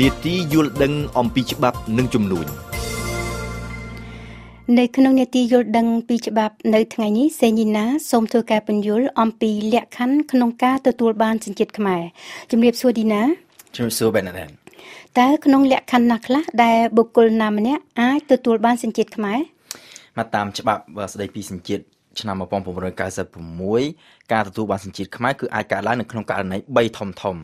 នេតិយល់ដឹងអំពីច្បាប់និងជំនួញនៅក្នុងនេតិយល់ដឹងពីច្បាប់នៅថ្ងៃនេះសេនីណាសូមធ្វើការពន្យល់អំពីលក្ខខណ្ឌក្នុងការទទួលបានសញ្ជាតិខ្មែរជំរាបសួរឌីណាជំរាបសួរបែនណាតើក្នុងលក្ខខណ្ឌណាខ្លះដែលបុគ្គលណាម្នាក់អាចទទួលបានសញ្ជាតិខ្មែរមកតាមច្បាប់ស្តីពីសញ្ជាតិឆ្នាំ1996ការទទួលបានសញ្ជាតិខ្មែរគឺអាចកើតឡើងនៅក្នុងករណី3ធំធំ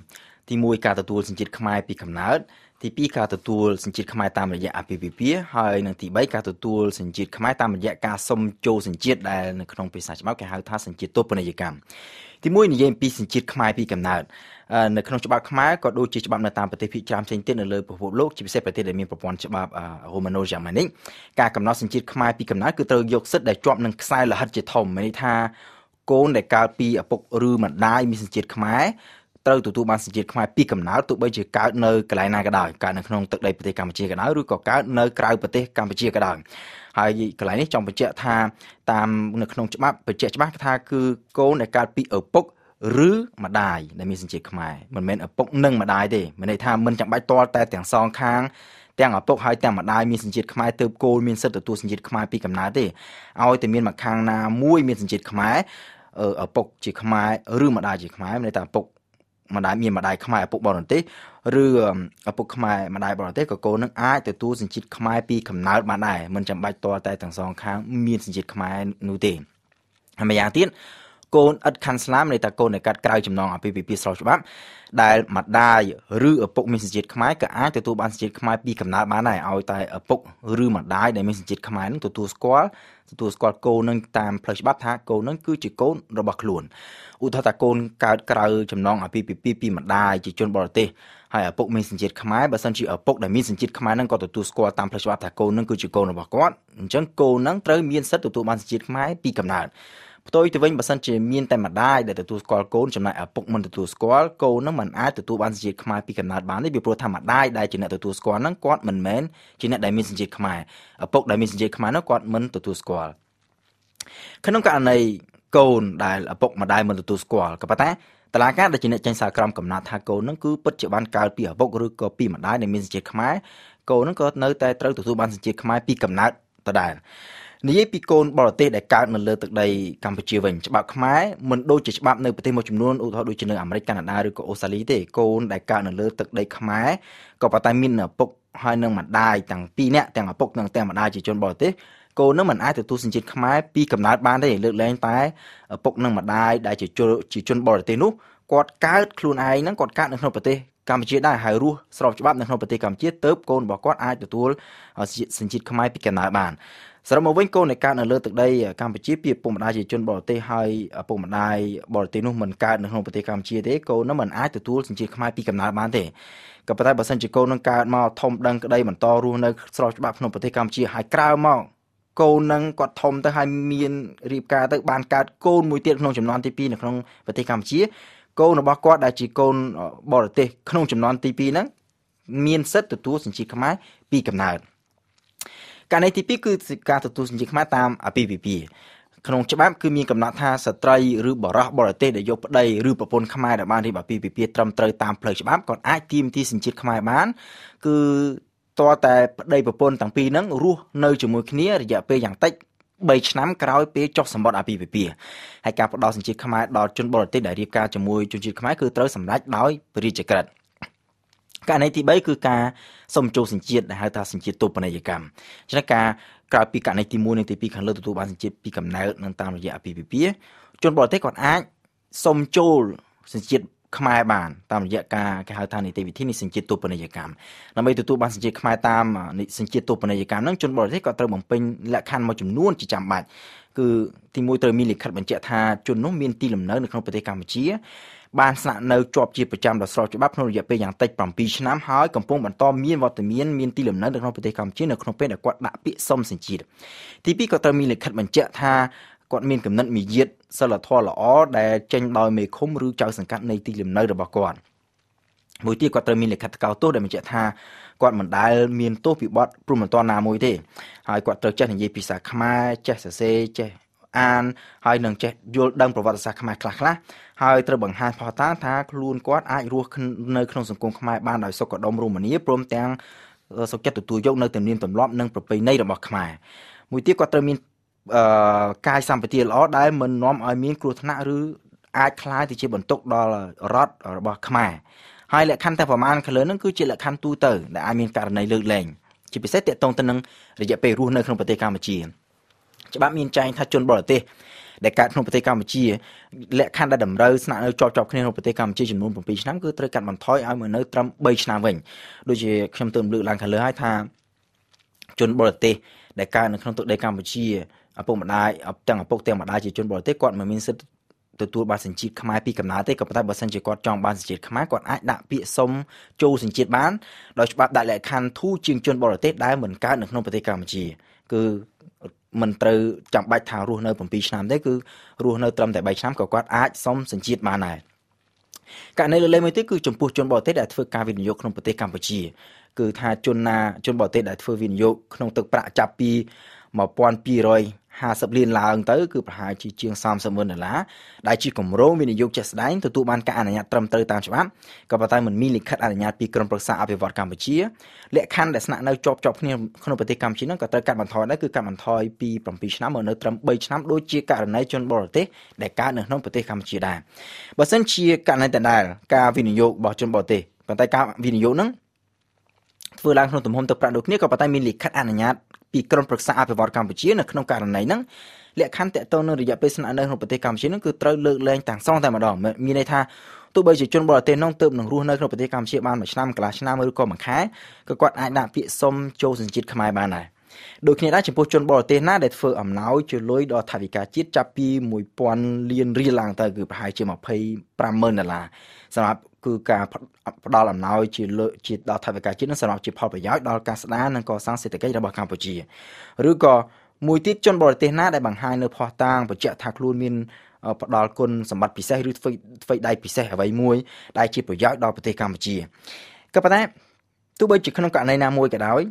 ទី1ការទទួលសញ្ជាតិខ្មែរពីកំណើតទី2ការទទួលសញ្ជាតិខ្មែរតាមរយៈអាពាហ៍ពិពាហ៍ហើយនិងទី3ការទទួលសញ្ជាតិខ្មែរតាមរយៈការសុំចូលសញ្ជាតិដែលនៅក្នុងភាសាច្បាប់គេហៅថាសញ្ជាតិទោបនីយកម្មទី1និយាយពីសញ្ជាតិខ្មែរពីកំណើតនៅក្នុងច្បាប់ខ្មែរក៏ដូចជាច្បាប់នៅតាមប្រទេសភាគច្រើនផ្សេងទៀតនៅលើពិភពលោកជាពិសេសប្រទេសដែលមានប្រព័ន្ធច្បាប់ Romano-Germanic ការកំណត់សញ្ជាតិខ្មែរពីកំណើតគឺត្រូវយកសិទ្ធិដែលជាប់នឹងខ្សែលោហិតជាធំមានន័យថាកូនដែលកើតពីឪពុកឬម្ដាយមានសញ្ជាតិខ្មែរ ត្រូវទទួលបានសញ្ជាតិខ្មែរពីកំណើតទោះបីជាកើតនៅកន្លែងណាក៏ដោយកើតនៅក្នុងទឹកដីប្រទេសកម្ពុជាក៏ដោយឬក៏កើតនៅក្រៅប្រទេសកម្ពុជាក៏ដោយហើយកន្លែងនេះចង់បញ្ជាក់ថាតាមនៅក្នុងច្បាប់បញ្ជាក់ច្បាស់ថាគឺកូនដែលកើតពីឪពុកឬម្ដាយដែលមានសញ្ជាតិខ្មែរមិនមែនឪពុកនិងម្ដាយទេមានន័យថាមិនចាំបាច់ទាល់តែទាំងសងខាងទាំងឪពុកហើយទាំងម្ដាយមានសញ្ជាតិខ្មែរទើបគោលមានសិទ្ធិទទួលសញ្ជាតិខ្មែរពីកំណើតទេឲ្យតែមានមួយខាងណាមួយមានសញ្ជាតិខ្មែរឪពុកជាខ្មែរឬម្ដាយជាខ្មែរមានន័យថាឪពុក ម្ដាយមានម្ដាយខ្មែរឪពុកបរទេសឬឪពុកខ្មែរម្ដាយបរទេសក៏កូននឹងអាចទទួលសញ្ជាតិខ្មែរពីកំណើតបានដែរមិនចាំបាច់តតែទាំងសងខាងមានសញ្ជាតិខ្មែរនោះទេហើយម្យ៉ាងទៀត កូនឥតខាន់ស្លាមនៃតាកូនដែលកាត់ក្រៅចំណងអាពាហ៍ពិពាហ៍ស្របច្បាប់ដែលម្ដាយឬឪពុកមានសញ្ជាតិខ្មែរក៏អាចទទួលបានសញ្ជាតិខ្មែរពីកំណើតបានដែរឲ្យតែឪពុកឬម្ដាយដែលមានសញ្ជាតិខ្មែរនឹងទទួលស្គាល់ទទួលស្គាល់កូននឹងតាមផ្លូវច្បាប់ថាកូននឹងគឺជាកូនរបស់ខ្លួនឧទាហរណ៍ថាកូនកើតក្រៅចំណងអាពាហ៍ពិពាហ៍ពីម្ដាយជាជនបរទេសហើយឪពុកមានសញ្ជាតិខ្មែរបើសិនជាឪពុកដែលមានសញ្ជាតិខ្មែរនឹងក៏ទទួលស្គាល់តាមផ្លូវច្បាប់ថាកូននឹងគឺជាកូនរបស់គាត់អញ្ចឹងកូននឹងត្រូវមានសិទ្ធិទទួលបានសញ្ជាតិខ្មែរពីកំណើត ផ្ទុយទៅវិញបើសិនជាមានតែម្ដាយដែលទទួលស្គាល់កូនចំណែកឪពុកមិនទទួលស្គាល់កូននឹងមិនអាចទទួលបានសញ្ជាតិខ្មែរពីកំណើតបានទេពីព្រោះថាម្ដាយដែលជាអ្នកទទួលស្គាល់នឹងគាត់មិនមែនជាអ្នកដែលមានសញ្ជាតិខ្មែរឪពុកដែលមានសញ្ជាតិខ្មែរនោះគាត់មិនទទួលស្គាល់ក្នុងករណីកូនដែលឪពុកម្ដាយមិនទទួលស្គាល់ក៏ប៉ុន្តែតឡាការដែលជាអ្នកចេញសារក្រមកំណត់ថាកូននឹងគឺពិតជាបានកើតពីឪពុកឬក៏ពីម្ដាយដែលមានសញ្ជាតិខ្មែរកូននឹងក៏នៅតែត្រូវទទួលបានសញ្ជាតិខ្មែរពីកំណើតដដែល និយាយពីកូនបរទេសដែលកើតនៅលើទឹកដីកម្ពុជាវិញច្បាប់ខ្មែរមិនដូចជាច្បាប់នៅប្រទេសមួយចំនួនឧទាហរណ៍ដូចជានៅអាមេរិកកាណាដាឬក៏អូស្ត្រាលីទេកូនដែលកើតនៅលើទឹកដីខ្មែរក៏ប៉ុន្តែមានឪពុកហើយនឹងម្ដាយទាំងពីរនាក់ទាំងឪពុកនិងទាំងម្ដាយជាជនបរទេសកូននឹងមិនអាចទទួលសញ្ជាតិខ្មែរពីកំណើតបានទេលើកលែងតែឪពុកនិងម្ដាយដែលជាជនជាជនបរទេសនោះគាត់កើតខ្លួនឯងហ្នឹងគាត់កើតនៅក្នុងប្រទេស កម្ពុជាដែរហើយរស់ស្របច្បាប់នៅក្នុងប្រទេសកម្ពុជាទៅកូនរបស់គាត់អាចទទួលសញ្ជាតិខ្មែរពីកំណើតបានសរុបមកវិញកូនដែលកើតនៅលើទឹកដីកម្ពុជាពីពុកម្ដាយជាជនបរទេសហើយពុកម្ដាយបរទេសនោះមិនកើតនៅក្នុងប្រទេសកម្ពុជាទេកូននោះមិនអាចទទួលសញ្ជាតិខ្មែរពីកំណើតបានទេក៏ប៉ុន្តែបើសិនជាកូននឹងកើតមកធំដឹងក្តីបន្តរស់នៅស្របច្បាប់ក្នុងប្រទេសកម្ពុជាហើយក្រៅមកកូននឹងគាត់ធំទៅហើយមានរៀបការទៅបានកើតកូនមួយទៀតក្នុងចំនួនទី2នៅក្នុងប្រទេសកម្ពុជា កូនរបស់គាត់ដែលជាកូនបរទេសក្នុងចំនួនទី2ហ្នឹងមានសិទ្ធិទទួលសញ្ជាតិខ្មែរពីកំណើតករណីទី2គឺការទទួលសញ្ជាតិខ្មែរតាមអាពាហ៍ពិពាហ៍ក្នុងច្បាប់គឺមានកំណត់ថាស្ត្រីឬបរិះបរទេសដែលយកប្តីឬប្រពន្ធខ្មែរដែលបានរៀបអាពាហ៍ពិពាហ៍ត្រឹមត្រូវតាមផ្លូវច្បាប់គាត់អាចទាមទារសញ្ជាតិខ្មែរបាន គឺតើតែប្តីប្រពន្ធទាំងពីរហ្នឹងរស់នៅជាមួយគ្នារយៈពេលយ៉ាងតិច 3ឆ្នាំក្រោយពេលចុះសម្បត្តិអាពាហ៍ពិពាហ៍ហើយការផ្ដល់សញ្ជាតិខ្មែរដល់ជនបរទេសដែលរៀបការជាមួយជនជាតិខ្មែរគឺត្រូវសម្រេចដោយព្រះរាជក្រឹត្យករណីទី3គឺការសុំចូលសញ្ជាតិដែលហៅថាសញ្ជាតិទូបនីយកម្មចឹងការក្រៅពីករណីទី1និងទី2ខាងលើទទួលបានសញ្ជាតិពីកំណើតនិងតាមរយៈអាពាហ៍ពិពាហ៍ជនបរទេសគាត់អាចសុំចូលសញ្ជាតិ ខ្មែរបានតាមរយៈការគេហៅថានីតិវិធីនៃសញ្ជាតិទូបនីយកម្មដើម្បីទទួលបានសញ្ជាតិខ្មែរតាមសញ្ជាតិទូបនីយកម្មហ្នឹងជនបរទេសក៏ត្រូវបំពេញលក្ខខណ្ឌមួយចំនួនជាចាំបាច់គឺទីមួយត្រូវមានលិខិតបញ្ជាក់ថាជននោះមានទីលំនៅនៅក្នុងប្រទេសកម្ពុជាបានស្នាក់នៅជាប់ជាប្រចាំដល់ស្របច្បាប់ក្នុងរយៈពេលយ៉ាងតិច7ឆ្នាំហើយកំពុងបន្តមានវត្តមានមានទីលំនៅនៅក្នុងប្រទេសកម្ពុជានៅក្នុងពេលដែលគាត់ដាក់ពាក្យសុំសញ្ជាតិទី2ក៏ត្រូវមានលិខិតបញ្ជាក់ថា គាត់មានកំណត់មាយាទសិលធម៌ល្អដែលចេញដោយមេឃុំឬចៅសង្កាត់នៃទីលំនៅរបស់គាត់មួយទៀតគាត់ត្រូវមានលិខិតថ្កោលទោសដែលបញ្ជាក់ថាគាត់មិនដែលមានទោសពីបទព្រមមិនទាន់ណាមួយទេហើយគាត់ត្រូវចេះនិយាយភាសាខ្មែរចេះសរសេរចេះអានហើយនឹងចេះយល់ដឹងប្រវត្តិសាស្ត្រខ្មែរខ្លះៗហើយត្រូវបង្ហាញផុសតាងថាខ្លួនគាត់អាចរស់នៅក្នុងសង្គមខ្មែរបានដោយសុខដុមរមនាព្រមទាំងសុខចិត្តទទួលយកនៅទំនៀមទម្លាប់និងប្រពៃណីរបស់ខ្មែរមួយទៀតគាត់ត្រូវមានអឺ កាយសម្បទាល្អដែលមិននាំឲ្យមានគ្រោះថ្នាក់ឬអាចคล้ายទៅជាបន្ទុកដល់រដ្ឋរបស់ខ្មែរហើយលក្ខខណ្ឌតែប្រមាណខាងលើនឹងគឺជាលក្ខខណ្ឌទូទៅដែលអាចមានករណីលើកលែងជាពិសេសតកតងទៅនឹងរយៈពេលរស់នៅក្នុងប្រទេសកម្ពុជាច្បាប់មានចែងថាជនបរទេសដែលកើតក្នុងប្រទេសកម្ពុជាលក្ខខណ្ឌដែលតម្រូវស្នាក់នៅជាប់ជាប់គ្នាក្នុងប្រទេសកម្ពុជាចំនួន7ឆ្នាំគឺត្រូវកាត់បន្ថយឲ្យមកនៅត្រឹម3ឆ្នាំវិញដូចជាខ្ញុំទើបលើកឡើងខាងលើហើយថាជនបរទេសដែលកើតនៅក្នុងទឹកដីកម្ពុជា ឪពុកម្ដាយទាំងឪពុកទាំងម្ដាយជាជនបរទេសគាត់មិនមានសិទ្ធិទទួលបានសញ្ជាតិខ្មែរពីកំណើតទេក៏ប៉ុន្តែបើសិនជាគាត់ចង់បានសញ្ជាតិខ្មែរគាត់អាចដាក់ពាក្យសុំចូលសញ្ជាតិបានដោយច្បាប់ដាក់លក្ខខណ្ឌធូរជាងជនបរទេសដែលមិនកើតនៅក្នុងប្រទេសកម្ពុជា គឺមិនត្រូវចាំបាច់ថារស់នៅ7ឆ្នាំទេគឺរស់នៅត្រឹមតែ3ឆ្នាំក៏គាត់អាចសុំសញ្ជាតិបានដែរករណីលើលេមួយទៀតគឺចំពោះជនបរទេសដែលធ្វើការវិនិយោគក្នុងប្រទេសកម្ពុជា គឺថាជនណាជនបរទេសដែលធ្វើវិនិយោគក្នុងទឹកប្រាក់ចាប់ពី 1200 50លានឡើងទៅគឺប្រហែលជាជាង30ម៉ឺនដុល្លារដែលជាគម្រោងវិនិយោគជាក់ស្ដែងទទួលបានការអនុញ្ញាតត្រឹមត្រូវតាមច្បាប់ក៏ប៉ុន្តែមិនមានលិខិតអនុញ្ញាតពីក្រមប្រឹក្សាអភិវឌ្ឍកម្ពុជាលក្ខខណ្ឌដែលស្នាក់នៅជាប់ជាប់គ្នាក្នុងប្រទេសកម្ពុជាហ្នឹងក៏ត្រូវកាត់បន្ថយដែរគឺកាត់បន្ថយពី7ឆ្នាំមកនៅត្រឹម3ឆ្នាំដូចជាករណីជនបរទេសដែលកើតនៅក្នុងប្រទេសកម្ពុជាដែរបើសិនជាករណីដដែលការវិនិយោគរបស់ជនបរទេសប៉ុន្តែការវិនិយោគហ្នឹង ធ្វើឡើងក្នុងទំហំទឹកប្រាក់ដូចគ្នាក៏ប៉ុន្តែមានលិខិតអនុញ្ញាតពីក្រមប្រឹក្សាអភិវឌ្ឍកម្ពុជានៅក្នុងករណីហ្នឹងលក្ខខណ្ឌតកតងនឹងរយៈពេលស្នាក់នៅក្នុងប្រទេសកម្ពុជាហ្នឹងគឺត្រូវលើកលែងទាំងសងតែម្ដងមានន័យថាទោះបីជាជនបរទេសនោះទើបនឹងរស់នៅក្នុងប្រទេសកម្ពុជាបានមួយឆ្នាំកន្លះឆ្នាំឬក៏មួយខែក៏គាត់អាចដាក់ពាក្យសុំចូលសញ្ជាតិខ្មែរបានដែរ ដូចគ្នាដែរចំពោះជនបរទេសណាដែលធ្វើអំណោយជាលុយដល់ថវិកាជាតិចាប់ពី1000លានរៀលឡើងទៅគឺប្រហែលជា250,000ដុល្លារសម្រាប់គឺការផ្ដល់អំណោយជាលើជាដល់ថវិកាជាតិនឹងសម្រាប់ជាផលប្រយោជន៍ដល់ការស្ដារនិងកសាងសេដ្ឋកិច្ចរបស់កម្ពុជាឬក៏មួយទៀតជនបរទេសណាដែលបង្ហាញនៅភ័ស្តុតាងបញ្ជាក់ថាខ្លួនមានផ្ដល់គុណសម្បត្តិពិសេសឬធ្វើធ្វើដៃពិសេសអ្វីមួយដែលជាប្រយោជន៍ដល់ប្រទេសកម្ពុជាក៏ប៉ុន្តែទោះបីជាក្នុងករណីណាមួយក៏ដោយ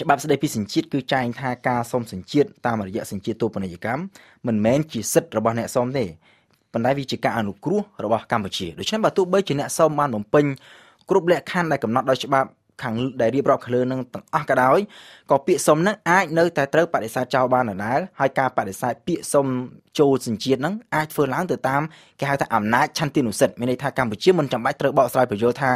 ច្បាប់ស្តីពីសញ្ជាតិគឺចែងថាការសុំសញ្ជាតិតាមរយៈសញ្ជាតិទូពនិយកម្មមិនមែនជាសិទ្ធិរបស់អ្នកសុំទេប៉ុន្តែវាជាការអនុគ្រោះរបស់កម្ពុជាដូច្នេះបើទោះបីជាអ្នកសុំបានបំពេញគ្រប់លក្ខខណ្ឌដែលកំណត់ដោយច្បាប់ ខាងដែលរៀបរាប់ខាងលើនឹងទាំងអស់ក៏ដោយក៏ពាក្យសុំនឹងអាចនៅតែត្រូវបដិសេធចោលបានដដែលហើយការបដិសេធពាក្យសុំចូលសញ្ជាតិនឹងអាចធ្វើឡើងទៅតាមគេហៅថាអំណាចឆន្ទានុសិទ្ធិមានន័យថាកម្ពុជាមិនចាំបាច់ត្រូវបកស្រាយបញ្យល់ថា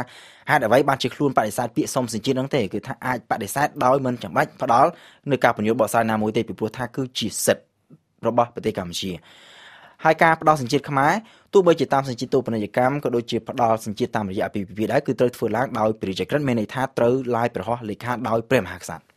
ហេតុអ្វីបានជាខ្លួនបដិសេធពាក្យសុំសញ្ជាតិនឹងទេគឺថាអាចបដិសេធដោយមិនចាំបាច់ផ្ដល់នៅការបញ្យល់បកស្រាយណាមួយទេពីព្រោះថាគឺជាសិទ្ធិរបស់ប្រទេសកម្ពុជាហើយការផ្ដល់សញ្ជាតិខ្មែរទោះ បីជាតាមសញ្ជាតិទូពនិយកម្មក៏ដូចជាផ្ដល់សញ្ជាតិតាមរយៈអាពាហ៍ពិពាហ៍ដែរគឺត្រូវធ្វើឡើងដោយព្រះរាជក្រឹត្យមានន័យថាត្រូវឡាយប្រហោះលេខាដោយព្រះមហាក្សត្រ